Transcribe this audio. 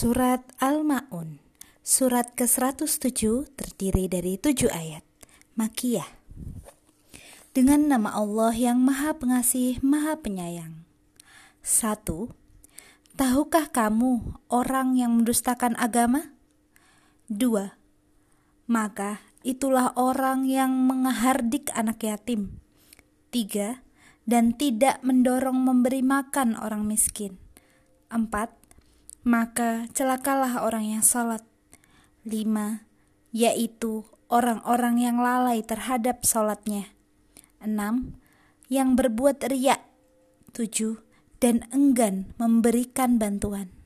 Surat Al-Ma'un. Surat ke-107 terdiri dari tujuh ayat. Makiyah. Dengan nama Allah yang maha pengasih, maha penyayang. Satu. Tahukah kamu orang yang mendustakan agama? Dua. Maka itulah orang yang menghardik anak yatim. Tiga. Dan tidak mendorong memberi makan orang miskin. Empat maka celakalah orang yang salat. Lima, yaitu orang-orang yang lalai terhadap salatnya. Enam, yang berbuat riak. Tujuh, dan enggan memberikan bantuan.